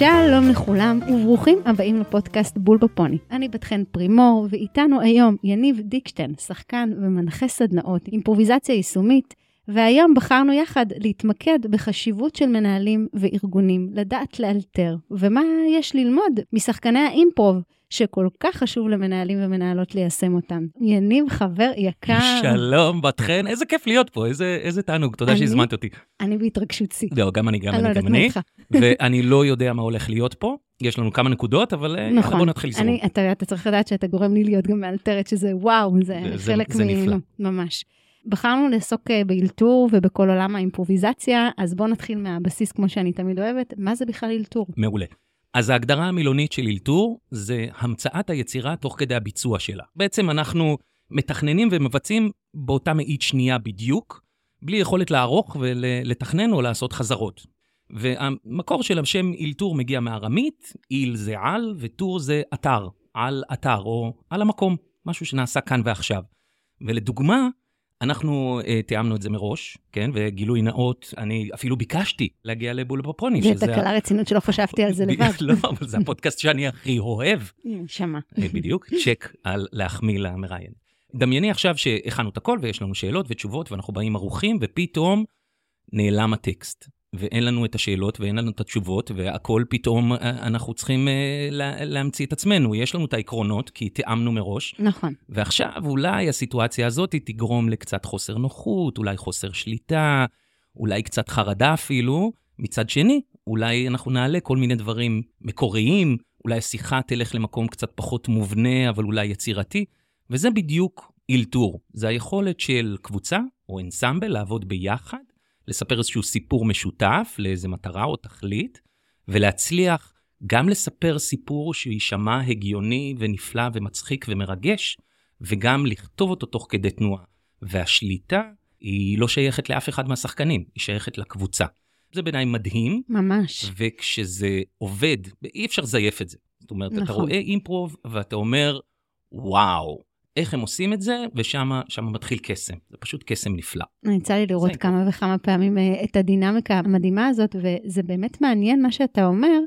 שלום לכולם וברוכים הבאים לפודקאסט בול בפוני. אני בת חן פרימור ואיתנו היום יניב דיקשטיין, שחקן ומנחה סדנאות אימפרוביזציה יישומית, והיום בחרנו יחד להתמקד בחשיבות של מנהלים וארגונים, לדעת לאלתר, ומה יש ללמוד משחקני האימפרוב. שכל כך חשוב למנהלים ומנהלות ליישם אותם. יניב, חבר יקר. שלום, בת חן, איזה כיף להיות פה, איזה, איזה תענוג, תודה שהזמנת אותי. אני בהתרגשות שיא. לא, גם אני, גם אני לא גם אני. ואני לא יודע מה הולך להיות פה. יש לנו כמה נקודות, אבל אה, נכון. בוא נתחיל לזרום. אתה, אתה צריך לדעת שאתה גורם לי להיות גם מאלתרת, שזה וואו, זה, זה- חלק זה נפלא. ממש. בחרנו לעסוק אה, באלתור ובכל עולם האימפרוביזציה, אז בואו נתחיל מהבסיס כמו שאני תמיד אוהבת. מה זה בכלל אלתור? מעולה. אז ההגדרה המילונית של אלתור זה המצאת היצירה תוך כדי הביצוע שלה. בעצם אנחנו מתכננים ומבצעים באותה מאית שנייה בדיוק, בלי יכולת לערוך ולתכנן או לעשות חזרות. והמקור של השם אלתור מגיע מארמית, איל זה על וטור זה אתר, על אתר או על המקום, משהו שנעשה כאן ועכשיו. ולדוגמה, אנחנו uh, תיאמנו את זה מראש, כן? וגילוי נאות, אני אפילו ביקשתי להגיע לבול בפוני, זו תקלה רצינית שלא חשבתי על זה לבד. לא, אבל זה הפודקאסט שאני הכי אוהב. שמע. אה, בדיוק, צ'ק על להחמיא למראיין. דמייני עכשיו שהכנו את הכל ויש לנו שאלות ותשובות ואנחנו באים ערוכים ופתאום נעלם הטקסט. ואין לנו את השאלות ואין לנו את התשובות והכל פתאום אה, אנחנו צריכים אה, לה, להמציא את עצמנו. יש לנו את העקרונות כי תיאמנו מראש, נכון. ועכשיו אולי הסיטואציה הזאת תגרום לקצת חוסר נוחות, אולי חוסר שליטה, אולי קצת חרדה אפילו. מצד שני, אולי אנחנו נעלה כל מיני דברים מקוריים, אולי השיחה תלך למקום קצת פחות מובנה, אבל אולי יצירתי, וזה בדיוק אלתור. זה היכולת של קבוצה או אנסמבל לעבוד ביחד, לספר איזשהו סיפור משותף לאיזה מטרה או תכלית, ולהצליח גם לספר סיפור שיישמע הגיוני ונפלא ומצחיק ומרגש, וגם לכתוב אותו תוך כדי תנועה. והשליטה היא לא שייכת לאף אחד מהשחקנים, היא שייכת לקבוצה. זה בעיניי מדהים, ממש. וכשזה עובד, אי אפשר לזייף את זה. זאת אומרת, אתה נכון. רואה אימפרוב ואתה אומר, וואו, איך הם עושים את זה, ושם מתחיל קסם. זה פשוט קסם נפלא. יצא לי לראות כמה וכמה פעמים אה, את הדינמיקה המדהימה הזאת, וזה באמת מעניין מה שאתה אומר,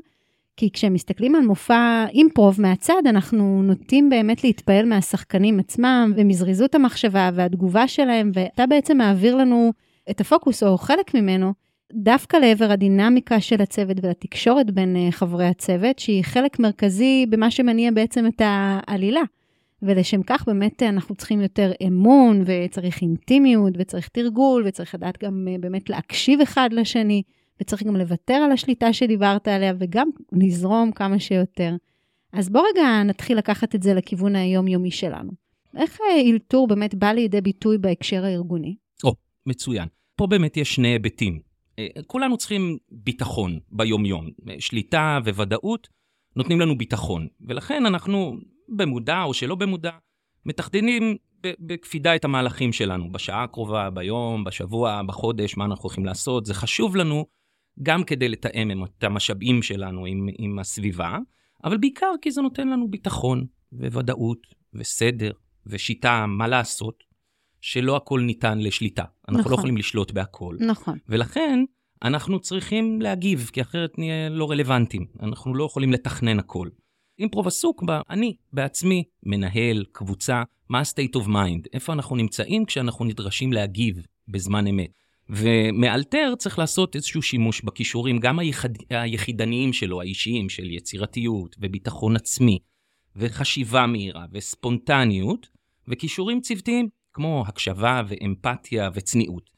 כי כשמסתכלים על מופע אימפרוב מהצד, אנחנו נוטים באמת להתפעל מהשחקנים עצמם, ומזריזות המחשבה והתגובה שלהם, ואתה בעצם מעביר לנו את הפוקוס, או חלק ממנו, דווקא לעבר הדינמיקה של הצוות ולתקשורת בין אה, חברי הצוות, שהיא חלק מרכזי במה שמניע בעצם את העלילה. ולשם כך באמת אנחנו צריכים יותר אמון, וצריך אינטימיות, וצריך תרגול, וצריך לדעת גם אה, באמת להקשיב אחד לשני, וצריך גם לוותר על השליטה שדיברת עליה, וגם לזרום כמה שיותר. אז בוא רגע נתחיל לקחת את זה לכיוון היומיומי שלנו. איך אה, אלתור באמת בא לידי ביטוי בהקשר הארגוני? מצוין. פה באמת יש שני היבטים. אה, כולנו צריכים ביטחון ביומיום. אה, שליטה וודאות נותנים לנו ביטחון, ולכן אנחנו, במודע או שלא במודע, מתכננים בקפידה את המהלכים שלנו, בשעה הקרובה, ביום, בשבוע, בחודש, מה אנחנו הולכים לעשות. זה חשוב לנו גם כדי לתאם את המשאבים שלנו עם, עם הסביבה, אבל בעיקר כי זה נותן לנו ביטחון וודאות וסדר ושיטה מה לעשות, שלא הכל ניתן לשליטה. אנחנו נכון. לא יכולים לשלוט בהכל. נכון. ולכן אנחנו צריכים להגיב, כי אחרת נהיה לא רלוונטיים. אנחנו לא יכולים לתכנן הכל. אימפרוב עסוק בה, אני בעצמי מנהל קבוצה, מה ה-state of mind, איפה אנחנו נמצאים כשאנחנו נדרשים להגיב בזמן אמת. ומאלתר צריך לעשות איזשהו שימוש בכישורים, גם היחד... היחידניים שלו, האישיים, של יצירתיות וביטחון עצמי, וחשיבה מהירה וספונטניות, וכישורים צוותיים, כמו הקשבה ואמפתיה וצניעות.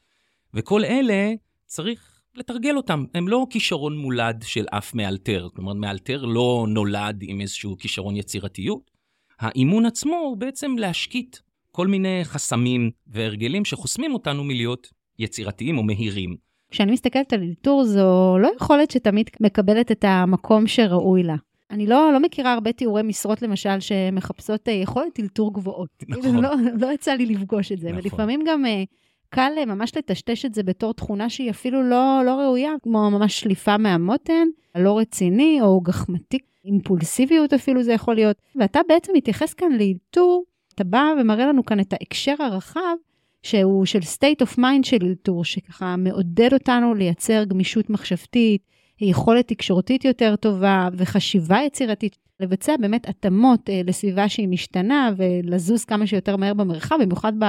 וכל אלה צריך לתרגל אותם. הם לא כישרון מולד של אף מאלתר. כלומר, מאלתר לא נולד עם איזשהו כישרון יצירתיות. האימון עצמו הוא בעצם להשקיט כל מיני חסמים והרגלים שחוסמים אותנו מלהיות יצירתיים או מהירים. כשאני מסתכלת על אלתור, זו לא יכולת שתמיד מקבלת את המקום שראוי לה. אני לא, לא מכירה הרבה תיאורי משרות, למשל, שמחפשות אה, יכולת אלתור גבוהות. נכון. לא, לא יצא לי לפגוש את זה. נכון. ולפעמים גם אה, קל אה, ממש לטשטש את זה בתור תכונה שהיא אפילו לא, לא ראויה, כמו ממש שליפה מהמותן, לא רציני או גחמתי, אימפולסיביות אפילו זה יכול להיות. ואתה בעצם מתייחס כאן לאלתור, אתה בא ומראה לנו כאן את ההקשר הרחב, שהוא של state of mind של אלתור, שככה מעודד אותנו לייצר גמישות מחשבתית, יכולת תקשורתית יותר טובה וחשיבה יצירתית, לבצע באמת התאמות אה, לסביבה שהיא משתנה ולזוז כמה שיותר מהר במרחב, במיוחד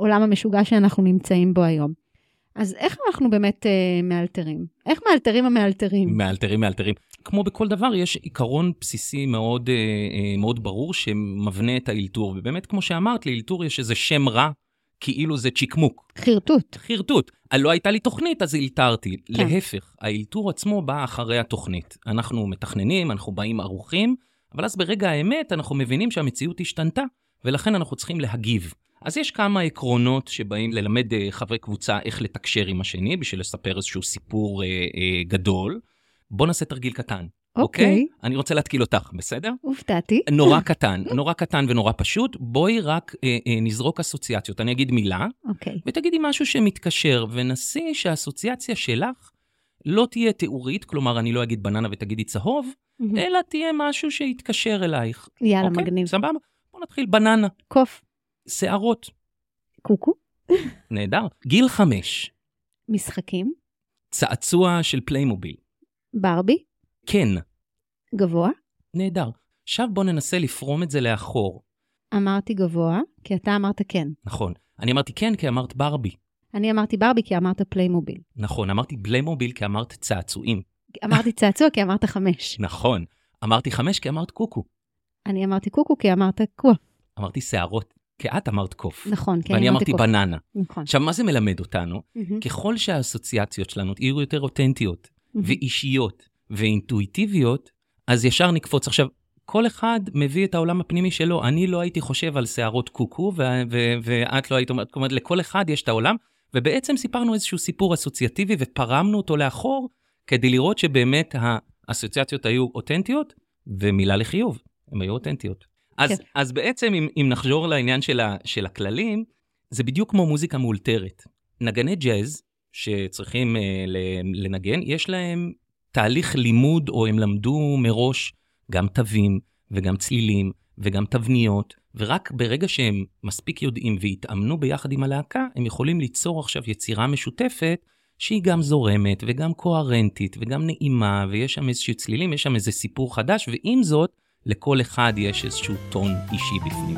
בעולם המשוגע שאנחנו נמצאים בו היום. אז איך אנחנו באמת אה, מאלתרים? איך מאלתרים המאלתרים? מאלתרים, מאלתרים. כמו בכל דבר, יש עיקרון בסיסי מאוד, אה, אה, מאוד ברור שמבנה את האלתור. ובאמת, כמו שאמרת, לאלתור יש איזה שם רע, כאילו זה צ'יקמוק. חרטוט. חרטוט. לא הייתה לי תוכנית, אז אלתרתי. כן. להפך, האלתור עצמו בא אחרי התוכנית. אנחנו מתכננים, אנחנו באים ערוכים, אבל אז ברגע האמת אנחנו מבינים שהמציאות השתנתה, ולכן אנחנו צריכים להגיב. אז יש כמה עקרונות שבאים ללמד אה, חברי קבוצה איך לתקשר עם השני, בשביל לספר איזשהו סיפור אה, אה, גדול. בוא נעשה תרגיל קטן. אוקיי. Okay. Okay? אני רוצה להתקיל אותך, בסדר? הופתעתי. נורא קטן, נורא קטן ונורא פשוט. בואי רק אה, אה, נזרוק אסוציאציות. אני אגיד מילה, אוקיי. Okay. ותגידי משהו שמתקשר, ונסי שהאסוציאציה שלך לא תהיה תיאורית, כלומר, אני לא אגיד בננה ותגידי צהוב, אהמ. אלא תהיה משהו שיתקשר אלייך. יאללה, אוקיי? מגניב. סבבה? בוא נתחיל בננה. קוף. שערות. קוקו. נהדר. גיל חמש. משחקים. צעצוע של פליימוביל. ברבי. כן. גבוה. נהדר. עכשיו בוא ננסה לפרום את זה לאחור. אמרתי גבוה, כי אתה אמרת כן. נכון. אני אמרתי כן כי אמרת ברבי. אני אמרתי ברבי כי אמרת פליימוביל. נכון, אמרתי פליימוביל כי אמרת צעצועים. אמרתי צעצוע כי אמרת חמש. נכון. אמרתי חמש כי אמרת קוקו. אני אמרתי קוקו כי אמרת קווה. אמרתי שערות. כי את אמרת קוף. נכון, אני אמרתי קוף. ואני אמרתי בננה. נכון. עכשיו, מה זה מלמד אותנו? Mm-hmm. ככל שהאסוציאציות שלנו יהיו יותר אותנטיות, mm-hmm. ואישיות, ואינטואיטיביות, אז ישר נקפוץ. עכשיו, כל אחד מביא את העולם הפנימי שלו. אני לא הייתי חושב על שערות קוקו, ו- ו- ואת לא היית אומרת, כלומר, לכל אחד יש את העולם, ובעצם סיפרנו איזשהו סיפור אסוציאטיבי ופרמנו אותו לאחור, כדי לראות שבאמת האסוציאציות היו אותנטיות, ומילה לחיוב, הן היו אותנטיות. אז, כן. אז בעצם, אם, אם נחזור לעניין של, ה, של הכללים, זה בדיוק כמו מוזיקה מאולתרת. נגני ג'אז, שצריכים uh, לנגן, יש להם תהליך לימוד, או הם למדו מראש גם תווים, וגם צלילים, וגם תבניות, ורק ברגע שהם מספיק יודעים והתאמנו ביחד עם הלהקה, הם יכולים ליצור עכשיו יצירה משותפת שהיא גם זורמת, וגם קוהרנטית, וגם נעימה, ויש שם איזשהו צלילים, יש שם איזה סיפור חדש, ועם זאת, לכל אחד יש איזשהו טון אישי בפנים.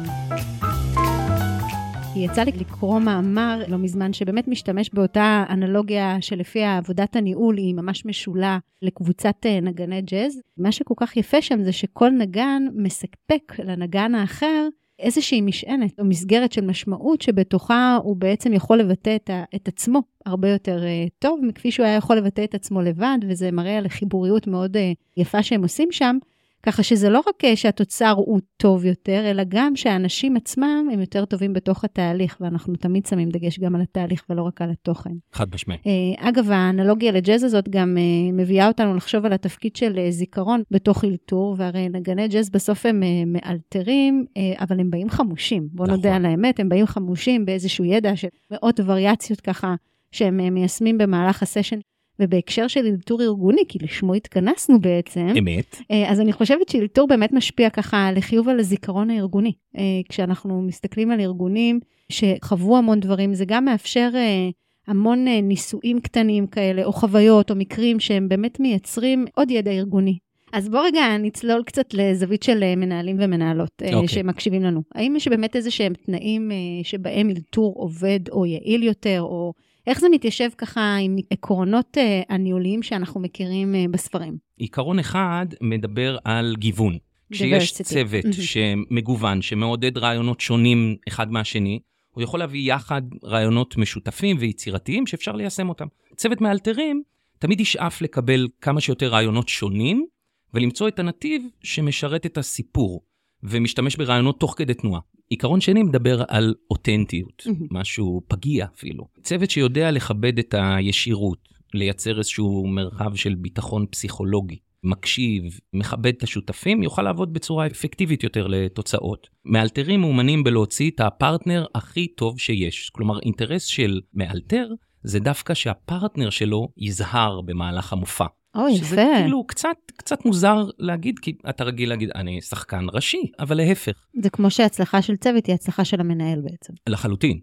יצא לי לקרוא מאמר לא מזמן שבאמת משתמש באותה אנלוגיה שלפיה עבודת הניהול היא ממש משולה לקבוצת אה, נגני ג'אז. מה שכל כך יפה שם זה שכל נגן מספק לנגן האחר איזושהי משענת או מסגרת של משמעות שבתוכה הוא בעצם יכול לבטא את, ה, את עצמו הרבה יותר uh, טוב מכפי שהוא היה יכול לבטא את עצמו לבד, וזה מראה על חיבוריות מאוד uh, יפה שהם עושים שם. ככה שזה לא רק אה, שהתוצר הוא טוב יותר, אלא גם שהאנשים עצמם הם יותר טובים בתוך התהליך, ואנחנו תמיד שמים דגש גם על התהליך ולא רק על התוכן. חד משמעי. אה, אגב, האנלוגיה לג'אז הזאת גם אה, מביאה אותנו לחשוב על התפקיד של זיכרון בתוך אלתור, והרי נגני ג'אז בסוף הם מאלתרים, אבל הם באים חמושים. בואו נכון. נודה על האמת, הם באים חמושים באיזשהו ידע של מאות וריאציות ככה. שהם מיישמים במהלך הסשן ובהקשר של אלתור ארגוני, כי לשמו התכנסנו בעצם. אמת. אה, אז אני חושבת שאלתור באמת משפיע ככה לחיוב על הזיכרון הארגוני. אה, כשאנחנו מסתכלים על ארגונים שחוו המון דברים, זה גם מאפשר אה, המון ניסויים קטנים כאלה, או חוויות, או מקרים שהם באמת מייצרים עוד ידע ארגוני. אז בוא רגע נצלול קצת לזווית של מנהלים ומנהלות okay. אוקיי. שמקשיבים לנו. האם יש באמת איזה שהם תנאים שבהם אלתור עובד או יעיל יותר, או איך זה מתיישב ככה עם עקרונות uh, הניהוליים שאנחנו מכירים uh, בספרים? עיקרון אחד מדבר על גיוון. כשיש צוות שמגוון, שמעודד רעיונות שונים אחד מהשני, הוא יכול להביא יחד רעיונות משותפים ויצירתיים שאפשר ליישם אותם. צוות מאלתרים תמיד ישאף לקבל כמה שיותר רעיונות שונים, ולמצוא את הנתיב שמשרת את הסיפור, ומשתמש ברעיונות תוך כדי תנועה. עיקרון שני מדבר על אותנטיות. משהו פגיע אפילו. צוות שיודע לכבד את הישירות, לייצר איזשהו מרחב של ביטחון פסיכולוגי, מקשיב, מכבד את השותפים, יוכל לעבוד בצורה אפקטיבית יותר לתוצאות. מאלתרים מאומנים בלהוציא את הפרטנר הכי טוב שיש. כלומר, אינטרס של מאלתר זה דווקא שהפרטנר שלו יזהר במהלך המופע. או, יפה. שזה כאילו קצת, קצת מוזר להגיד, כי אתה רגיל להגיד, אני שחקן ראשי, אבל להפך. זה כמו שהצלחה של צוות היא הצלחה של המנהל בעצם. לחלוטין.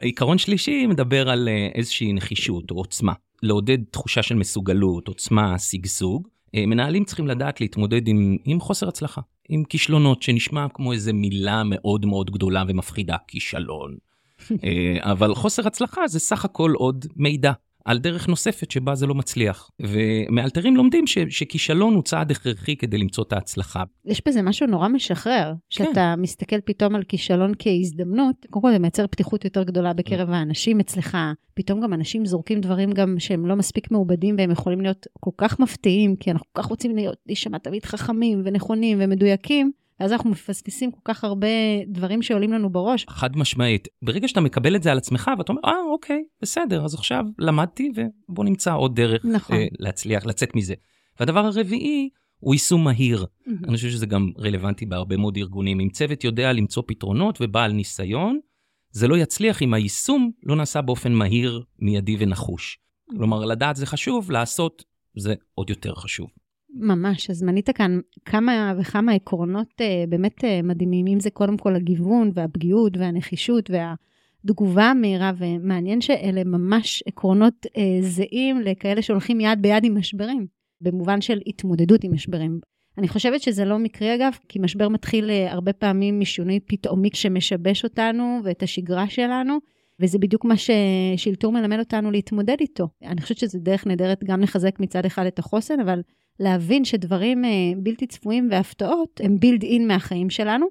עיקרון שלישי מדבר על אה, איזושהי נחישות או עוצמה. לעודד תחושה של מסוגלות, עוצמה, שגשוג, אה, מנהלים צריכים לדעת להתמודד עם, עם חוסר הצלחה, עם כישלונות, שנשמע כמו איזו מילה מאוד מאוד גדולה ומפחידה, כישלון. אה, אבל חוסר הצלחה זה סך הכל עוד מידע. על דרך נוספת שבה זה לא מצליח. ומאלתרים לומדים ש, שכישלון הוא צעד הכרחי כדי למצוא את ההצלחה. יש בזה משהו נורא משחרר, שאתה כן. מסתכל פתאום על כישלון כהזדמנות, קודם כל זה מייצר פתיחות יותר גדולה בקרב mm. האנשים אצלך, פתאום גם אנשים זורקים דברים גם שהם לא מספיק מעובדים והם יכולים להיות כל כך מפתיעים, כי אנחנו כל כך רוצים להיות, להישמע תמיד חכמים ונכונים ומדויקים. ואז אנחנו מפספסים כל כך הרבה דברים שעולים לנו בראש. חד משמעית. ברגע שאתה מקבל את זה על עצמך, ואתה אומר, אה, אוקיי, בסדר, אז עכשיו למדתי, ובוא נמצא עוד דרך נכון. אה, להצליח, לצאת מזה. והדבר הרביעי, הוא יישום מהיר. Mm-hmm. אני חושב שזה גם רלוונטי בהרבה מאוד ארגונים. אם צוות יודע למצוא פתרונות ובעל ניסיון, זה לא יצליח אם היישום לא נעשה באופן מהיר, מיידי ונחוש. Mm-hmm. כלומר, לדעת זה חשוב, לעשות זה עוד יותר חשוב. ממש, אז מנית כאן כמה וכמה עקרונות uh, באמת uh, מדהימים, אם זה קודם כל הגיוון והפגיעות והנחישות והתגובה המהירה, ומעניין שאלה ממש עקרונות uh, זהים לכאלה שהולכים יד ביד עם משברים, במובן של התמודדות עם משברים. אני חושבת שזה לא מקרי אגב, כי משבר מתחיל uh, הרבה פעמים משינוי פתאומי שמשבש אותנו ואת השגרה שלנו. וזה בדיוק מה ששילטור מלמד אותנו להתמודד איתו. אני חושבת שזו דרך נהדרת גם לחזק מצד אחד את החוסן, אבל להבין שדברים אה, בלתי צפויים והפתעות הם בילד אין מהחיים שלנו.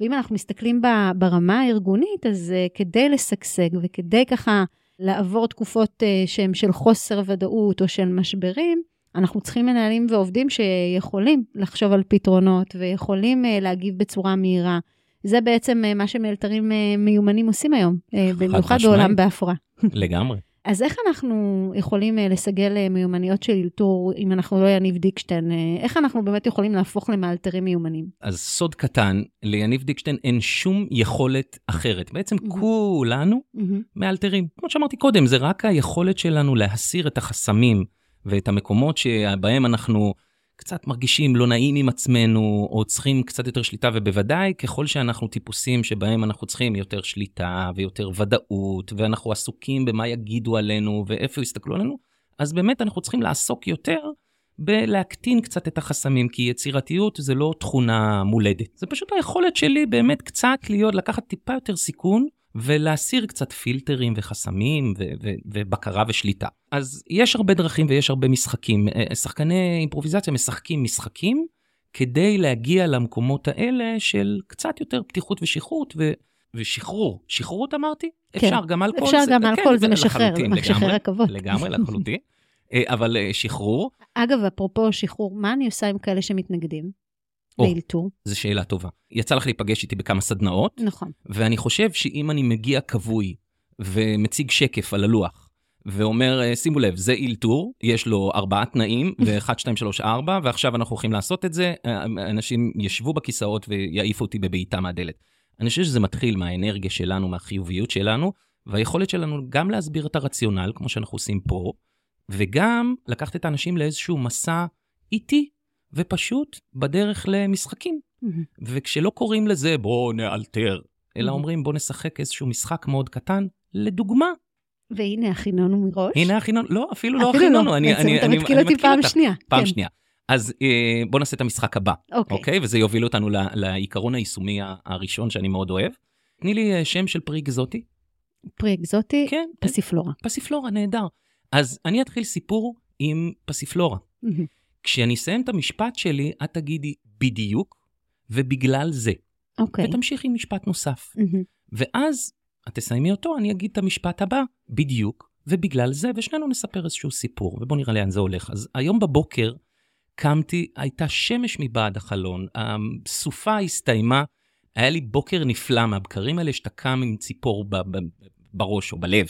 ואם אנחנו מסתכלים ברמה הארגונית, אז אה, כדי לשגשג וכדי ככה לעבור תקופות אה, שהן של חוסר ודאות או של משברים, אנחנו צריכים מנהלים ועובדים שיכולים לחשוב על פתרונות ויכולים להגיב בצורה מהירה. זה בעצם מה שמאלתרים מיומנים עושים היום, במיוחד בעולם בהפרעה. לגמרי. אז איך אנחנו יכולים אה, לסגל אה, מיומנויות של אלתור, אם אנחנו לא יניב דיקשטיין? אה, איך אנחנו באמת יכולים להפוך למאלתרים מיומנים? אז סוד קטן, ליניב דיקשטיין אין שום יכולת אחרת. בעצם mm-hmm. כולנו mm-hmm. מאלתרים. כמו שאמרתי קודם, זה רק היכולת שלנו להסיר את החסמים ואת המקומות שבהם אנחנו קצת מרגישים לא נעים עם עצמנו, או צריכים קצת יותר שליטה, ובוודאי ככל שאנחנו טיפוסים שבהם אנחנו צריכים יותר שליטה ויותר ודאות, ואנחנו עסוקים במה יגידו עלינו ואיפה יסתכלו עלינו, אז באמת אנחנו צריכים לעסוק יותר בלהקטין קצת את החסמים, כי יצירתיות זה לא תכונה מולדת. זה פשוט היכולת שלי באמת קצת להיות, לקחת טיפה יותר סיכון, ולהסיר קצת פילטרים וחסמים ו- ו- ובקרה ושליטה. אז יש הרבה דרכים ויש הרבה משחקים. אה, שחקני אימפרוביזציה משחקים משחקים כדי להגיע למקומות האלה של קצת יותר פתיחות ושכרות ו... ושחרור. שחררות אמרתי? כן. אפשר גם אלכוהול. אפשר גם אלכוהול, זה משחרר, זה משחרר עכבות. לגמרי, לחלוטין. אה, אבל אה, שחרור. אגב, אפרופו שחרור, מה אני עושה עם כאלה שמתנגדים? באלתור? זו שאלה טובה. יצא לך להיפגש איתי בכמה סדנאות. נכון. ואני חושב שאם אני מגיע כבוי ומציג שקף על הלוח, ואומר, אה, שימו לב, זה אלתור, יש לו ארבעה תנאים, ו-1, 2, 3, 4, ועכשיו אנחנו הולכים לעשות את זה, אה, אנשים ישבו בכיסאות ויעיפו אותי בבעיטה מהדלת. אני חושב שזה מתחיל מהאנרגיה שלנו, מהחיוביות שלנו, והיכולת שלנו גם להסביר את הרציונל, כמו שאנחנו עושים פה, וגם לקחת את האנשים לאיזשהו מסע איטי ופשוט בדרך למשחקים. Mm-hmm. וכשלא קוראים לזה בואו נאלתר, אלא mm-hmm. אומרים בואו נשחק איזשהו משחק מאוד קטן, לדוגמה. והנה הכינונו מראש. הנה הכינונו, לא, אפילו לא הכינונו. לא, אני, אני, אתה אני, מתקיל אותי פעם שנייה. פעם כן. שנייה. אז אה, בואו נעשה את המשחק הבא, אוקיי? אוקיי? וזה יוביל אותנו ל, לעיקרון היישומי הראשון שאני מאוד אוהב. תני לי אה, שם של פרי אקזוטי. פרי אקזוטי? כן. פסיפלורה. פסיפלורה, נהדר. אז אני אתחיל סיפור עם פסיפלורה. כשאני אסיים את המשפט שלי, את תגידי בדיוק, ובגלל זה. אוקיי. ותמשיכי עם משפט נוסף. ואז את תסיימי אותו, אני אגיד את המשפט הבא, בדיוק, ובגלל זה, ושנינו נספר איזשהו סיפור, ובואו נראה לאן זה הולך. אז היום בבוקר קמתי, הייתה שמש מבעד החלון, הסופה הסתיימה, היה לי בוקר נפלא מהבקרים האלה שאתה קם עם ציפור ב- ב- בראש או בלב.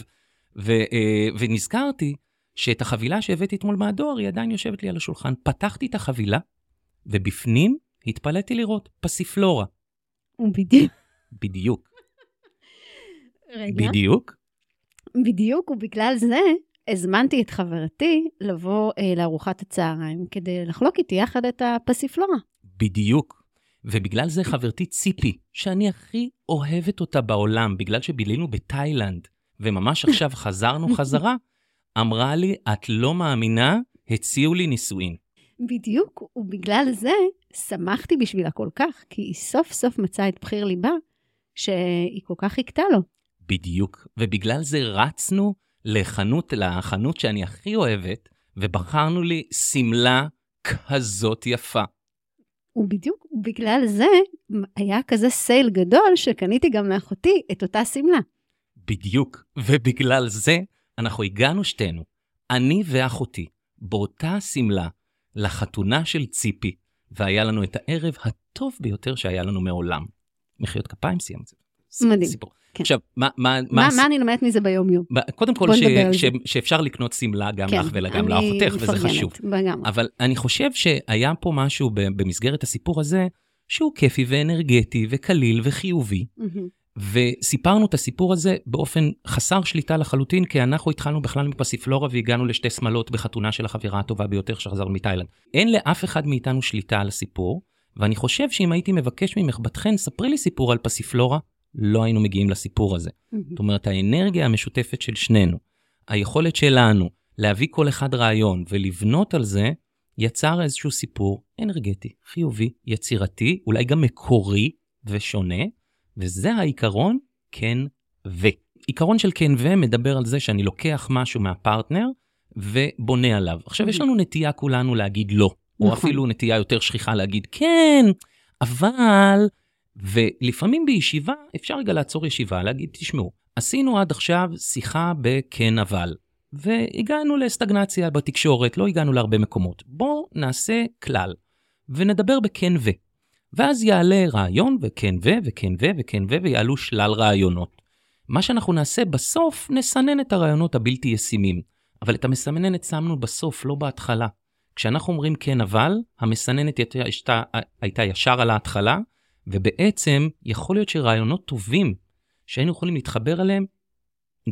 ו- אה, ונזכרתי שאת החבילה שהבאתי אתמול מהדואר, היא עדיין יושבת לי על השולחן. פתחתי את החבילה, ובפנים התפלאתי לראות פסיפלורה. בדיוק. בדיוק. רגע. בדיוק. בדיוק, ובגלל זה הזמנתי את חברתי לבוא אה, לארוחת הצהריים כדי לחלוק איתי יחד את הפסיפלורה. בדיוק. ובגלל זה חברתי ציפי, שאני הכי אוהבת אותה בעולם, בגלל שבילינו בתאילנד, וממש עכשיו חזרנו חזרה, אמרה לי, את לא מאמינה, הציעו לי נישואין. בדיוק, ובגלל זה שמחתי בשבילה כל כך, כי היא סוף סוף מצאה את בחיר ליבה, שהיא כל כך חיכתה לו. בדיוק, ובגלל זה רצנו לחנות, לחנות שאני הכי אוהבת, ובחרנו לי שמלה כזאת יפה. ובדיוק בגלל זה היה כזה סייל גדול שקניתי גם לאחותי את אותה שמלה. בדיוק, ובגלל זה אנחנו הגענו שתינו, אני ואחותי, באותה שמלה, לחתונה של ציפי, והיה לנו את הערב הטוב ביותר שהיה לנו מעולם. מחיאות כפיים סיימת. מדהים. סיפור. כן. עכשיו, מה, מה, מה, הס- מה אני לומדת מזה ביום-יום? קודם כל, ש, ש. שאפשר לקנות שמלה גם כן, לך וגם לאחותך, וזה חשוב. לגמרי. אבל אני חושב שהיה פה משהו במסגרת הסיפור הזה, שהוא כיפי ואנרגטי וקליל וחיובי, מהמם. וסיפרנו את הסיפור הזה באופן חסר שליטה לחלוטין, כי אנחנו התחלנו בכלל מפסיפלורה והגענו לשתי שמלות בחתונה של החברה הטובה ביותר שחזר מתאילנד. אין לאף אחד מאיתנו שליטה על הסיפור, ואני חושב שאם הייתי מבקש ממך, בת חן, ספרי לי סיפור על פסיפלורה, לא היינו מגיעים לסיפור הזה. מהמם. זאת אומרת, האנרגיה המשותפת של שנינו, היכולת שלנו להביא כל אחד רעיון ולבנות על זה, יצר איזשהו סיפור אנרגטי, חיובי, יצירתי, אולי גם מקורי ושונה, וזה העיקרון כן ו. עיקרון של כן ו מדבר על זה שאני לוקח משהו מהפרטנר ובונה עליו. עכשיו, יש לנו נטייה כולנו להגיד לא, או נכון. אפילו נטייה יותר שכיחה להגיד כן, אבל... ולפעמים בישיבה אפשר רגע לעצור ישיבה, להגיד, תשמעו, עשינו עד עכשיו שיחה בכן אבל, והגענו לסטגנציה בתקשורת, לא הגענו להרבה מקומות. בואו נעשה כלל, ונדבר בכן ו. ואז יעלה רעיון, וכן ו, וכן ו, וכן ו, ויעלו שלל רעיונות. מה שאנחנו נעשה בסוף, נסנן את הרעיונות הבלתי ישימים. אבל את המסננת שמנו בסוף, לא בהתחלה. כשאנחנו אומרים כן אבל, המסננת הייתה, הייתה, ישר על ההתחלה, ובעצם יכול להיות שרעיונות טובים שהיינו יכולים להתחבר אליהם,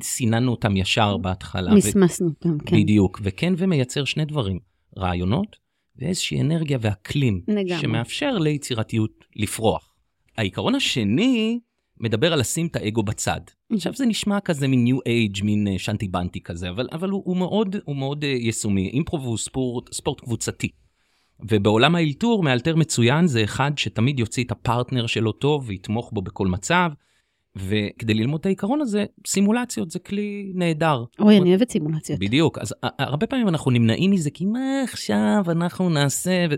סיננו אותם ישר בהתחלה. מסמסנו אותם, כן. בדיוק, וכן ומייצר שני דברים, רעיונות ואיזושהי אנרגיה ואקלים, לגמרי. שמאפשר ליצירתיות לפרוח. העיקרון השני מדבר על לשים את האגו בצד. עכשיו זה נשמע כזה מין ניו אייג', מין אה, שנטי בנטי כזה, אבל, אבל הוא, הוא מאוד, הוא מאוד אה, יישומי. אימפרוב הוא ספורט, ספורט קבוצתי. ובעולם האלתור, מאלתר מצוין זה אחד שתמיד יוציא את הפרטנר שלו טוב ויתמוך בו בכל מצב. וכדי ללמוד את העיקרון הזה, סימולציות זה כלי נהדר. אוי, אני אוהבת סימולציות. בדיוק, אז הרבה פעמים אנחנו נמנעים מזה, כי מה עכשיו אנחנו נעשה, ו...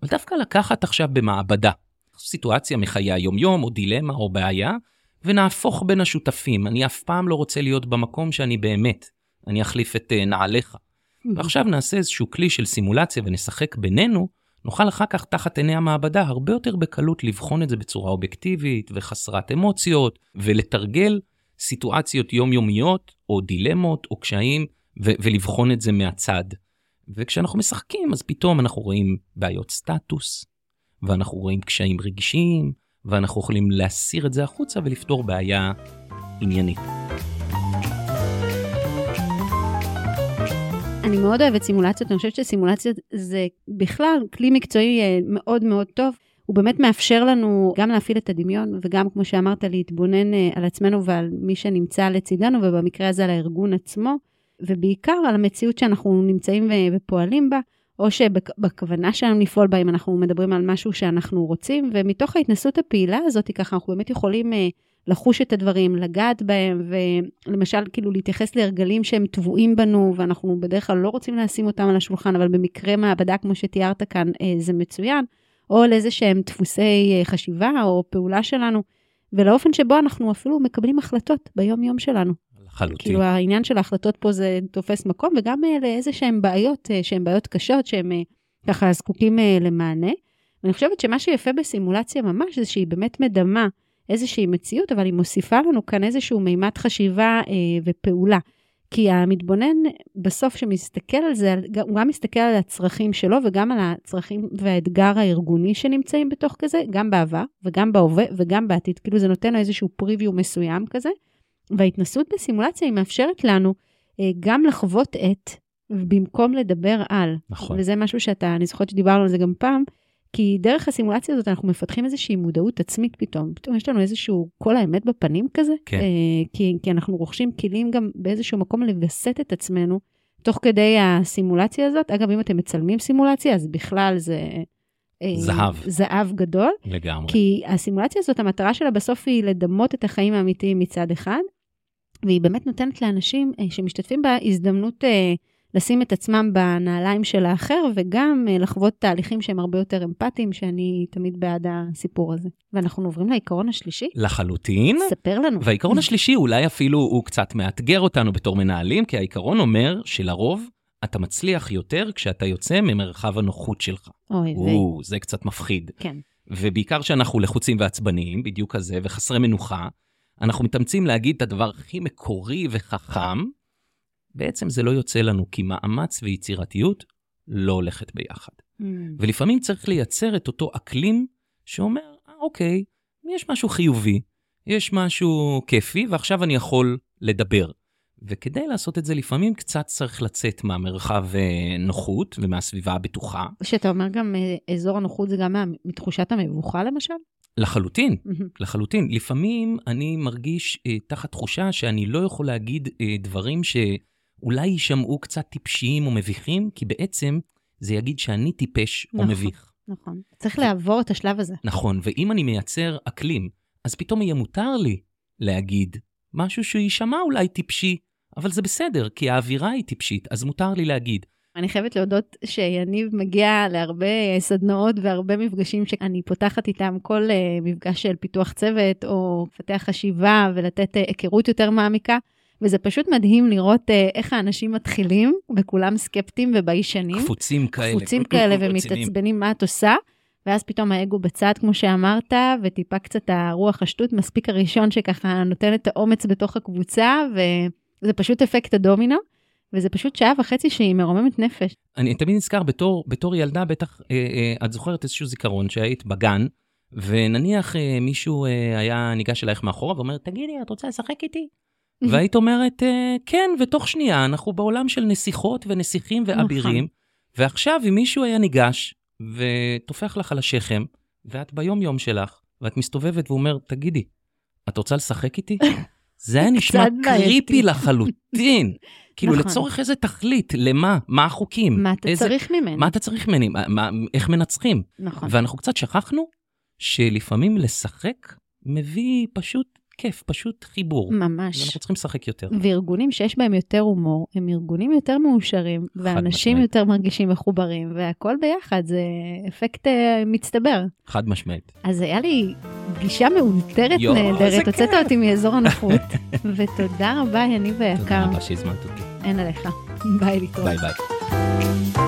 אבל דווקא לקחת עכשיו במעבדה, סיטואציה מחיי היום-יום, או דילמה, או בעיה, ונהפוך בין השותפים. אני אף פעם לא רוצה להיות במקום שאני באמת. אני אחליף את uh, נעליך. ועכשיו נעשה איזשהו כלי של סימולציה ונשחק בינינו, נוכל אחר כך תחת עיני המעבדה הרבה יותר בקלות לבחון את זה בצורה אובייקטיבית וחסרת אמוציות, ולתרגל סיטואציות יומיומיות, או דילמות, או קשיים, ו- ולבחון את זה מהצד. וכשאנחנו משחקים, אז פתאום אנחנו רואים בעיות סטטוס, ואנחנו רואים קשיים רגשיים, ואנחנו יכולים להסיר את זה החוצה ולפתור בעיה עניינית. אני מאוד אוהבת סימולציות, אני חושבת שסימולציות זה בכלל כלי מקצועי אה, מאוד מאוד טוב. הוא באמת מאפשר לנו גם להפעיל את הדמיון, וגם, כמו שאמרת, להתבונן אה, על עצמנו ועל מי שנמצא לצידנו, ובמקרה הזה על הארגון עצמו, ובעיקר על המציאות שאנחנו נמצאים ו- ופועלים בה, או שבכוונה שלנו לפעול בה, אם אנחנו מדברים על משהו שאנחנו רוצים, ומתוך ההתנסות הפעילה הזאת, ככה אנחנו באמת יכולים אה, לחוש את הדברים, לגעת בהם, ולמשל, כאילו להתייחס להרגלים שהם טבועים בנו, ואנחנו בדרך כלל לא רוצים לשים אותם על השולחן, אבל במקרה מעבדה, כמו שתיארת כאן, אה, זה מצוין, או על איזה שהם דפוסי אה, חשיבה או פעולה שלנו, ולאופן שבו אנחנו אפילו מקבלים החלטות ביום-יום שלנו. לחלוטין. כאילו העניין של ההחלטות פה זה תופס מקום, וגם אה, לאיזה שהן בעיות, שהן בעיות קשות, שהן ככה זקוקים למענה. ואני חושבת שמה שיפה בסימולציה ממש, זה שהיא באמת מדמה איזושהי מציאות, אבל היא מוסיפה לנו כאן איזשהו מימד חשיבה אה, ופעולה. כי המתבונן בסוף שמסתכל על זה, הוא גם מסתכל על הצרכים שלו וגם על הצרכים והאתגר הארגוני שנמצאים בתוך כזה, גם בעבר וגם בהווה וגם בעתיד. כאילו זה נותן לו איזשהו פריוויו מסוים כזה. וההתנסות בסימולציה היא מאפשרת לנו אה, גם לחוות את, במקום לדבר על. נכון. וזה משהו שאתה, אני זוכרת שדיברנו על זה גם פעם, כי דרך הסימולציה הזאת אנחנו מפתחים איזושהי מודעות עצמית פתאום. פתאום יש לנו איזשהו קול האמת בפנים כזה. כן. אה, כי, כי אנחנו רוכשים כלים גם באיזשהו מקום לווסת את עצמנו תוך כדי הסימולציה הזאת. אגב, אם אתם מצלמים סימולציה, אז בכלל זה... אה, זהב. זהב גדול. לגמרי. כי הסימולציה הזאת, המטרה שלה בסוף היא לדמות את החיים האמיתיים מצד אחד, והיא באמת נותנת לאנשים אה, שמשתתפים בה הזדמנות אה, לשים את עצמם בנעליים של האחר, וגם אה, לחוות תהליכים שהם הרבה יותר אמפתיים, שאני תמיד בעד הסיפור הזה. ואנחנו עוברים לעיקרון השלישי. לחלוטין. ספר לנו. והעיקרון השלישי אולי אפילו הוא קצת מאתגר אותנו בתור מנהלים, כי העיקרון אומר שלרוב אתה מצליח יותר כשאתה יוצא ממרחב הנוחות שלך. אוי, ו... או, זה קצת מפחיד. כן. ובעיקר כשאנחנו לחוצים ועצבניים, בדיוק כזה, וחסרי מנוחה, אנחנו מתאמצים להגיד את הדבר הכי מקורי וחכם, בעצם זה לא יוצא לנו, כי מאמץ ויצירתיות לא הולכת ביחד. Mm. ולפעמים צריך לייצר את אותו אקלים שאומר, אה, אוקיי, יש משהו חיובי, יש משהו כיפי, ועכשיו אני יכול לדבר. וכדי לעשות את זה, לפעמים קצת צריך לצאת מהמרחב אה, נוחות ומהסביבה הבטוחה. שאתה אומר גם אה, אזור הנוחות זה גם מה- מתחושת המבוכה למשל? לחלוטין, מהמם. לחלוטין. לפעמים אני מרגיש אה, תחת תחושה שאני לא יכול להגיד אה, דברים שאולי יישמעו קצת טיפשיים או מביכים, כי בעצם זה יגיד שאני טיפש או נכון. מביך. נכון. צריך לעבור את השלב הזה. נכון, ואם אני מייצר אקלים, אז פתאום יהיה מותר לי להגיד משהו שיישמע אולי טיפשי, אבל זה בסדר, כי האווירה היא טיפשית, אז מותר לי להגיד. אני חייבת להודות שיניב מגיע להרבה סדנאות והרבה מפגשים שאני פותחת איתם כל אה, מפגש של פיתוח צוות או לפתח חשיבה ולתת אה, היכרות יותר מעמיקה. וזה פשוט מדהים לראות אה, איך האנשים מתחילים, וכולם סקפטיים וביישנים. קפוצים כאלה. קפוצים כאלה. ומתעצבנים מה את עושה, ואז פתאום האגו בצד, כמו שאמרת, וטיפה קצת הרוח השטות, מספיק הראשון שככה נותן את האומץ בתוך הקבוצה, וזה פשוט אפקט הדומינו, וזה פשוט שעה וחצי שהיא מרוממת נפש. אני תמיד נזכר בתור, בתור ילדה, בטח אה, אה, את זוכרת איזשהו זיכרון שהיית בגן, ונניח אה, מישהו אה, היה ניגש אלייך מאחורה ואומר, תגידי, את רוצה לשחק איתי? והיית אומרת, אה, כן, ותוך שנייה אנחנו בעולם של נסיכות ונסיכים ואבירים, ועכשיו אם מישהו היה ניגש וטופח לך על השכם, ואת ביום-יום שלך, ואת מסתובבת ואומר, תגידי, את רוצה לשחק איתי? זה היה נשמע. קריפי לחלוטין. כאילו, נכון. לצורך איזה תכלית, למה? מה החוקים? מה אתה איזה- צריך ממני? מה אתה צריך ממני? מה, מה, איך מנצחים? נכון. ואנחנו קצת שכחנו שלפעמים לשחק מביא פשוט כיף, פשוט חיבור. ממש. ואנחנו צריכים לשחק יותר. וארגונים שיש בהם יותר הומור, הם ארגונים יותר מאושרים, ואנשים משמעית. יותר מרגישים מחוברים, והכל ביחד, זה אפקט אה, מצטבר. חד משמעית. אז היה לי פגישה מאולתרת נהדרת, הוצאת. אותי מאזור הנוחות, ותודה רבה, יניב תודה היקר. רבה שהזמנת אותי. אין עליך. ביי להתראות. ביי ביי.